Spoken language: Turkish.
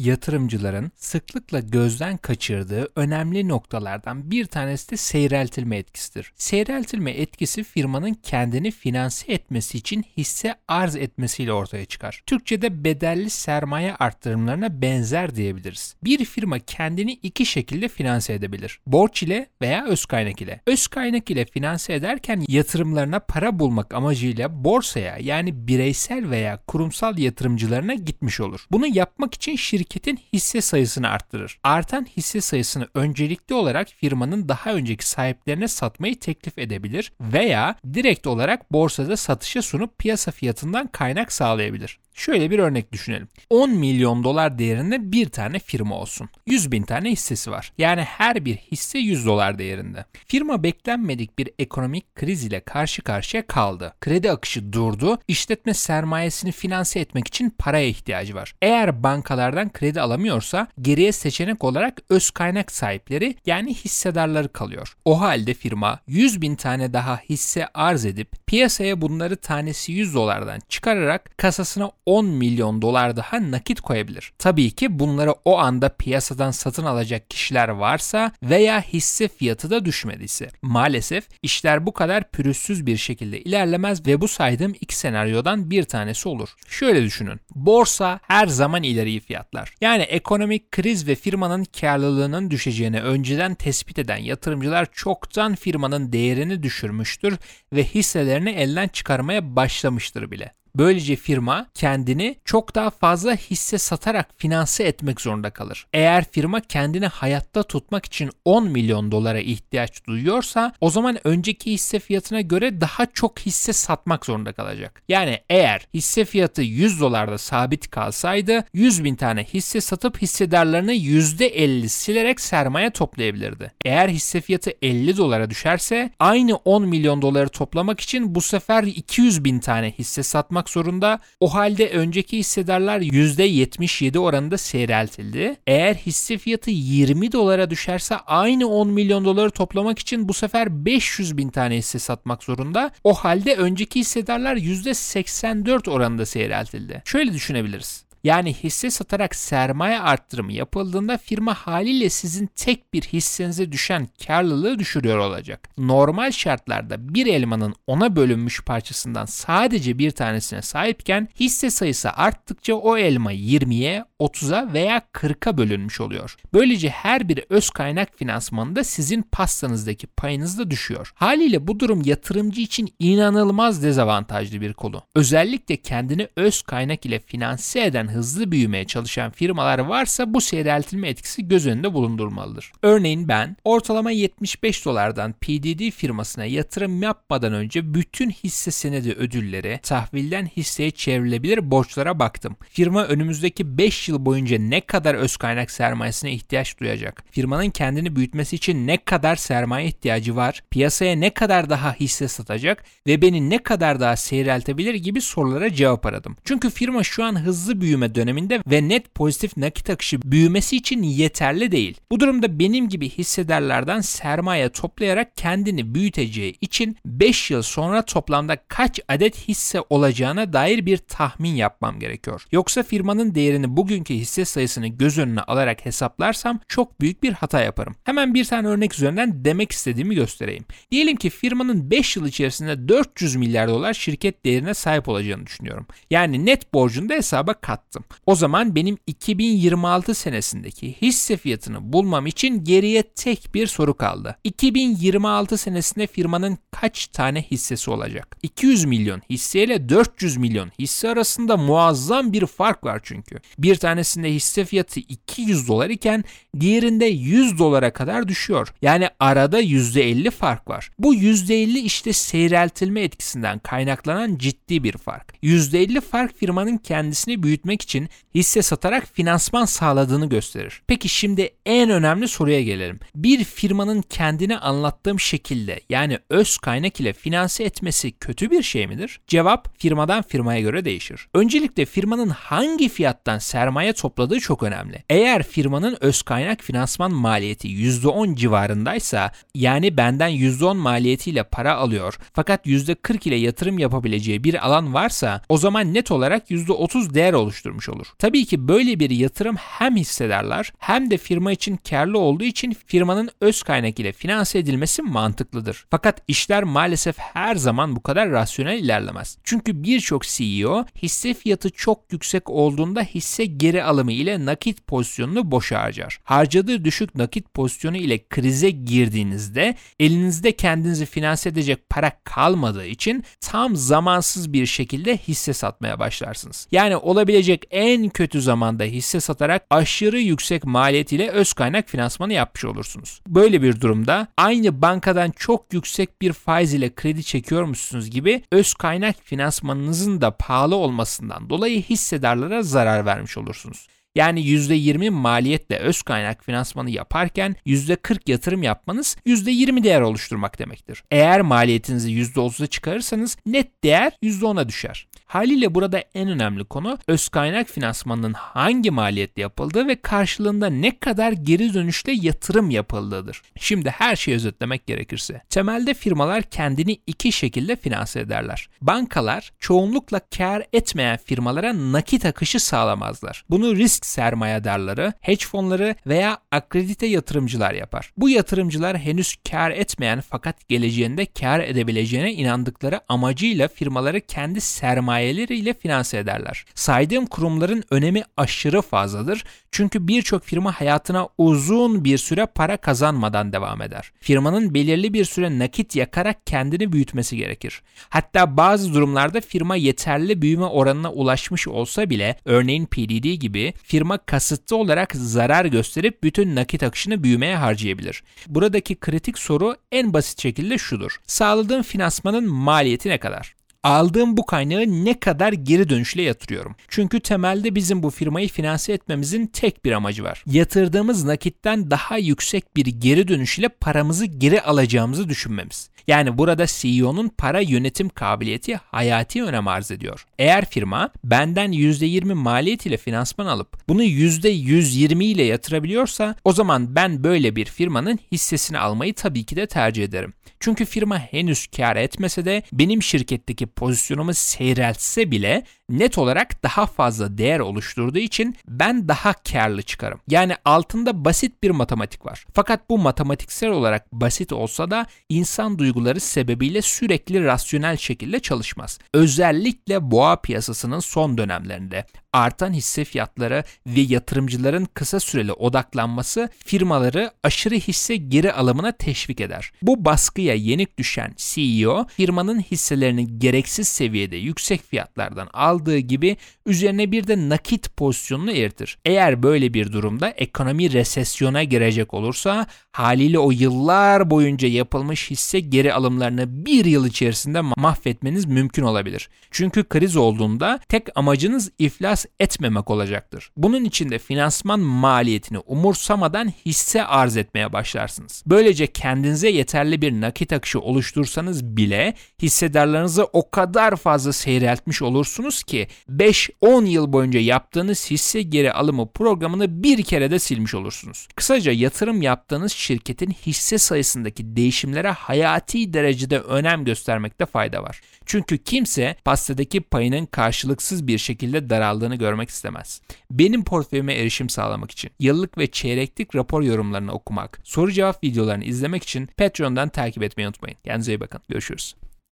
Yatırımcıların sıklıkla gözden kaçırdığı önemli noktalardan bir tanesi de seyreltilme etkisidir. Seyreltilme etkisi firmanın kendini finanse etmesi için hisse arz etmesiyle ortaya çıkar. Türkçe'de bedelli sermaye arttırımlarına benzer diyebiliriz. Bir firma kendini iki şekilde finanse edebilir. Borç ile veya öz kaynak ile. Öz kaynak ile finanse ederken yatırımlarına para bulmak amacıyla borsaya yani bireysel veya kurumsal yatırımcılarına gitmiş olur. Bunu yapmak için şirketin hisse sayısını arttırır. Artan hisse sayısını öncelikli olarak firmanın daha önceki sahiplerine satmayı teklif edebilir veya direkt olarak borsada satışa sunup piyasa fiyatından kaynak sağlayabilir. Şöyle bir örnek düşünelim. 10 milyon dolar değerinde bir tane firma olsun. 100 bin tane hissesi var. Yani her bir hisse 100 dolar değerinde. Firma beklenmedik bir ekonomik kriz ile karşı karşıya kaldı. Kredi akışı durdu. İşletme sermayesini finanse etmek için paraya ihtiyacı var. Eğer bankalardan kredi alamıyorsa geriye seçenek olarak öz kaynak sahipleri yani hissedarları kalıyor. O halde firma 100 bin tane daha hisse arz edip piyasaya bunları tanesi 100 dolardan çıkararak kasasına 10 milyon dolar daha nakit koyabilir. Tabii ki bunları o anda piyasadan satın alacak kişiler varsa veya hisse fiyatı da düşmediyse. Maalesef işler bu kadar pürüzsüz bir şekilde ilerlemez ve bu saydığım iki senaryodan bir tanesi olur. Şöyle düşünün. Borsa her zaman ileriyi fiyatlar. Yani ekonomik kriz ve firmanın karlılığının düşeceğini önceden tespit eden yatırımcılar çoktan firmanın değerini düşürmüştür ve hisselerini elden çıkarmaya başlamıştır bile. Böylece firma kendini çok daha fazla hisse satarak finanse etmek zorunda kalır. Eğer firma kendini hayatta tutmak için 10 milyon dolara ihtiyaç duyuyorsa o zaman önceki hisse fiyatına göre daha çok hisse satmak zorunda kalacak. Yani eğer hisse fiyatı 100 dolarda sabit kalsaydı 100 bin tane hisse satıp hissedarlarını %50 silerek sermaye toplayabilirdi. Eğer hisse fiyatı 50 dolara düşerse aynı 10 milyon doları toplamak için bu sefer 200 bin tane hisse satmak olmak zorunda. O halde önceki hissedarlar %77 oranında seyreltildi. Eğer hisse fiyatı 20 dolara düşerse aynı 10 milyon doları toplamak için bu sefer 500 bin tane hisse satmak zorunda. O halde önceki hissedarlar %84 oranında seyreltildi. Şöyle düşünebiliriz. Yani hisse satarak sermaye arttırımı yapıldığında firma haliyle sizin tek bir hissenize düşen karlılığı düşürüyor olacak. Normal şartlarda bir elmanın ona bölünmüş parçasından sadece bir tanesine sahipken hisse sayısı arttıkça o elma 20'ye, 30'a veya 40'a bölünmüş oluyor. Böylece her bir öz kaynak finansmanında sizin pastanızdaki payınız da düşüyor. Haliyle bu durum yatırımcı için inanılmaz dezavantajlı bir konu. Özellikle kendini öz kaynak ile finanse eden hızlı büyümeye çalışan firmalar varsa bu seyreltilme etkisi göz önünde bulundurmalıdır. Örneğin ben ortalama 75 dolardan PDD firmasına yatırım yapmadan önce bütün hisse senedi ödülleri tahvilden hisseye çevrilebilir borçlara baktım. Firma önümüzdeki 5 yıl boyunca ne kadar öz kaynak sermayesine ihtiyaç duyacak? Firmanın kendini büyütmesi için ne kadar sermaye ihtiyacı var? Piyasaya ne kadar daha hisse satacak ve beni ne kadar daha seyreltebilir gibi sorulara cevap aradım. Çünkü firma şu an hızlı büyüme büyüme döneminde ve net pozitif nakit akışı büyümesi için yeterli değil. Bu durumda benim gibi hissedarlardan sermaye toplayarak kendini büyüteceği için 5 yıl sonra toplamda kaç adet hisse olacağına dair bir tahmin yapmam gerekiyor. Yoksa firmanın değerini bugünkü hisse sayısını göz önüne alarak hesaplarsam çok büyük bir hata yaparım. Hemen bir tane örnek üzerinden demek istediğimi göstereyim. Diyelim ki firmanın 5 yıl içerisinde 400 milyar dolar şirket değerine sahip olacağını düşünüyorum. Yani net borcunu da hesaba kattım baktım. O zaman benim 2026 senesindeki hisse fiyatını bulmam için geriye tek bir soru kaldı. 2026 senesinde firmanın kaç tane hissesi olacak? 200 milyon hisse ile 400 milyon hisse arasında muazzam bir fark var çünkü. Bir tanesinde hisse fiyatı 200 dolar iken diğerinde 100 dolara kadar düşüyor. Yani arada %50 fark var. Bu %50 işte seyreltilme etkisinden kaynaklanan ciddi bir fark. %50 fark firmanın kendisini büyütmek için hisse satarak finansman sağladığını gösterir. Peki şimdi en önemli soruya gelelim. Bir firmanın kendini anlattığım şekilde yani öz kaynak ile finanse etmesi kötü bir şey midir? Cevap firmadan firmaya göre değişir. Öncelikle firmanın hangi fiyattan sermaye topladığı çok önemli. Eğer firmanın öz kaynak finansman maliyeti %10 civarındaysa yani benden %10 maliyetiyle para alıyor fakat %40 ile yatırım yapabileceği bir alan varsa o zaman net olarak %30 değer oluşturuyor oluşturmuş olur. Tabii ki böyle bir yatırım hem hissedarlar hem de firma için karlı olduğu için firmanın öz kaynak ile finanse edilmesi mantıklıdır. Fakat işler maalesef her zaman bu kadar rasyonel ilerlemez. Çünkü birçok CEO hisse fiyatı çok yüksek olduğunda hisse geri alımı ile nakit pozisyonunu boşa harcar. Harcadığı düşük nakit pozisyonu ile krize girdiğinizde elinizde kendinizi finanse edecek para kalmadığı için tam zamansız bir şekilde hisse satmaya başlarsınız. Yani olabilecek en kötü zamanda hisse satarak aşırı yüksek maliyet ile öz kaynak finansmanı yapmış olursunuz. Böyle bir durumda aynı bankadan çok yüksek bir faiz ile kredi çekiyormuşsunuz gibi öz kaynak finansmanınızın da pahalı olmasından dolayı hissedarlara zarar vermiş olursunuz. Yani %20 maliyetle öz kaynak finansmanı yaparken %40 yatırım yapmanız %20 değer oluşturmak demektir. Eğer maliyetinizi %30'a çıkarırsanız net değer %10'a düşer. Haliyle burada en önemli konu öz kaynak finansmanının hangi maliyetle yapıldığı ve karşılığında ne kadar geri dönüşle yatırım yapıldığıdır. Şimdi her şeyi özetlemek gerekirse. Temelde firmalar kendini iki şekilde finanse ederler. Bankalar çoğunlukla kar etmeyen firmalara nakit akışı sağlamazlar. Bunu risk sermayedarları, hedge fonları veya akredite yatırımcılar yapar. Bu yatırımcılar henüz kar etmeyen fakat geleceğinde kar edebileceğine inandıkları amacıyla firmaları kendi sermayeleriyle finanse ederler. Saydığım kurumların önemi aşırı fazladır çünkü birçok firma hayatına uzun bir süre para kazanmadan devam eder. Firmanın belirli bir süre nakit yakarak kendini büyütmesi gerekir. Hatta bazı durumlarda firma yeterli büyüme oranına ulaşmış olsa bile örneğin PDD gibi firma kasıtlı olarak zarar gösterip bütün nakit akışını büyümeye harcayabilir. Buradaki kritik soru en basit şekilde şudur. Sağladığım finansmanın maliyeti ne kadar? Aldığım bu kaynağı ne kadar geri dönüşle yatırıyorum. Çünkü temelde bizim bu firmayı finanse etmemizin tek bir amacı var. Yatırdığımız nakitten daha yüksek bir geri dönüş ile paramızı geri alacağımızı düşünmemiz. Yani burada CEO'nun para yönetim kabiliyeti hayati önem arz ediyor. Eğer firma benden %20 maliyet ile finansman alıp bunu %120 ile yatırabiliyorsa o zaman ben böyle bir firmanın hissesini almayı tabii ki de tercih ederim. Çünkü firma henüz kar etmese de benim şirketteki pozisyonumu seyreltse bile net olarak daha fazla değer oluşturduğu için ben daha karlı çıkarım. Yani altında basit bir matematik var. Fakat bu matematiksel olarak basit olsa da insan duyguları sebebiyle sürekli rasyonel şekilde çalışmaz. Özellikle boğa piyasasının son dönemlerinde artan hisse fiyatları ve yatırımcıların kısa süreli odaklanması firmaları aşırı hisse geri alımına teşvik eder. Bu baskıya yenik düşen CEO firmanın hisselerini gereksiz seviyede yüksek fiyatlardan aldığı gibi üzerine bir de nakit pozisyonunu eritir. Eğer böyle bir durumda ekonomi resesyona girecek olursa haliyle o yıllar boyunca yapılmış hisse geri alımlarını bir yıl içerisinde mahvetmeniz mümkün olabilir. Çünkü kriz olduğunda tek amacınız iflas etmemek olacaktır. Bunun için de finansman maliyetini umursamadan hisse arz etmeye başlarsınız. Böylece kendinize yeterli bir nakit akışı oluştursanız bile hissedarlarınızı o kadar fazla seyreltmiş olursunuz ki 5-10 yıl boyunca yaptığınız hisse geri alımı programını bir kere de silmiş olursunuz. Kısaca yatırım yaptığınız şirketin hisse sayısındaki değişimlere hayati derecede önem göstermekte fayda var. Çünkü kimse pastadaki payının karşılıksız bir şekilde daraldığını görmek istemez. Benim portföyüme erişim sağlamak için yıllık ve çeyreklik rapor yorumlarını okumak, soru cevap videolarını izlemek için Patreon'dan takip etmeyi unutmayın. Kendinize iyi bakın. Görüşürüz.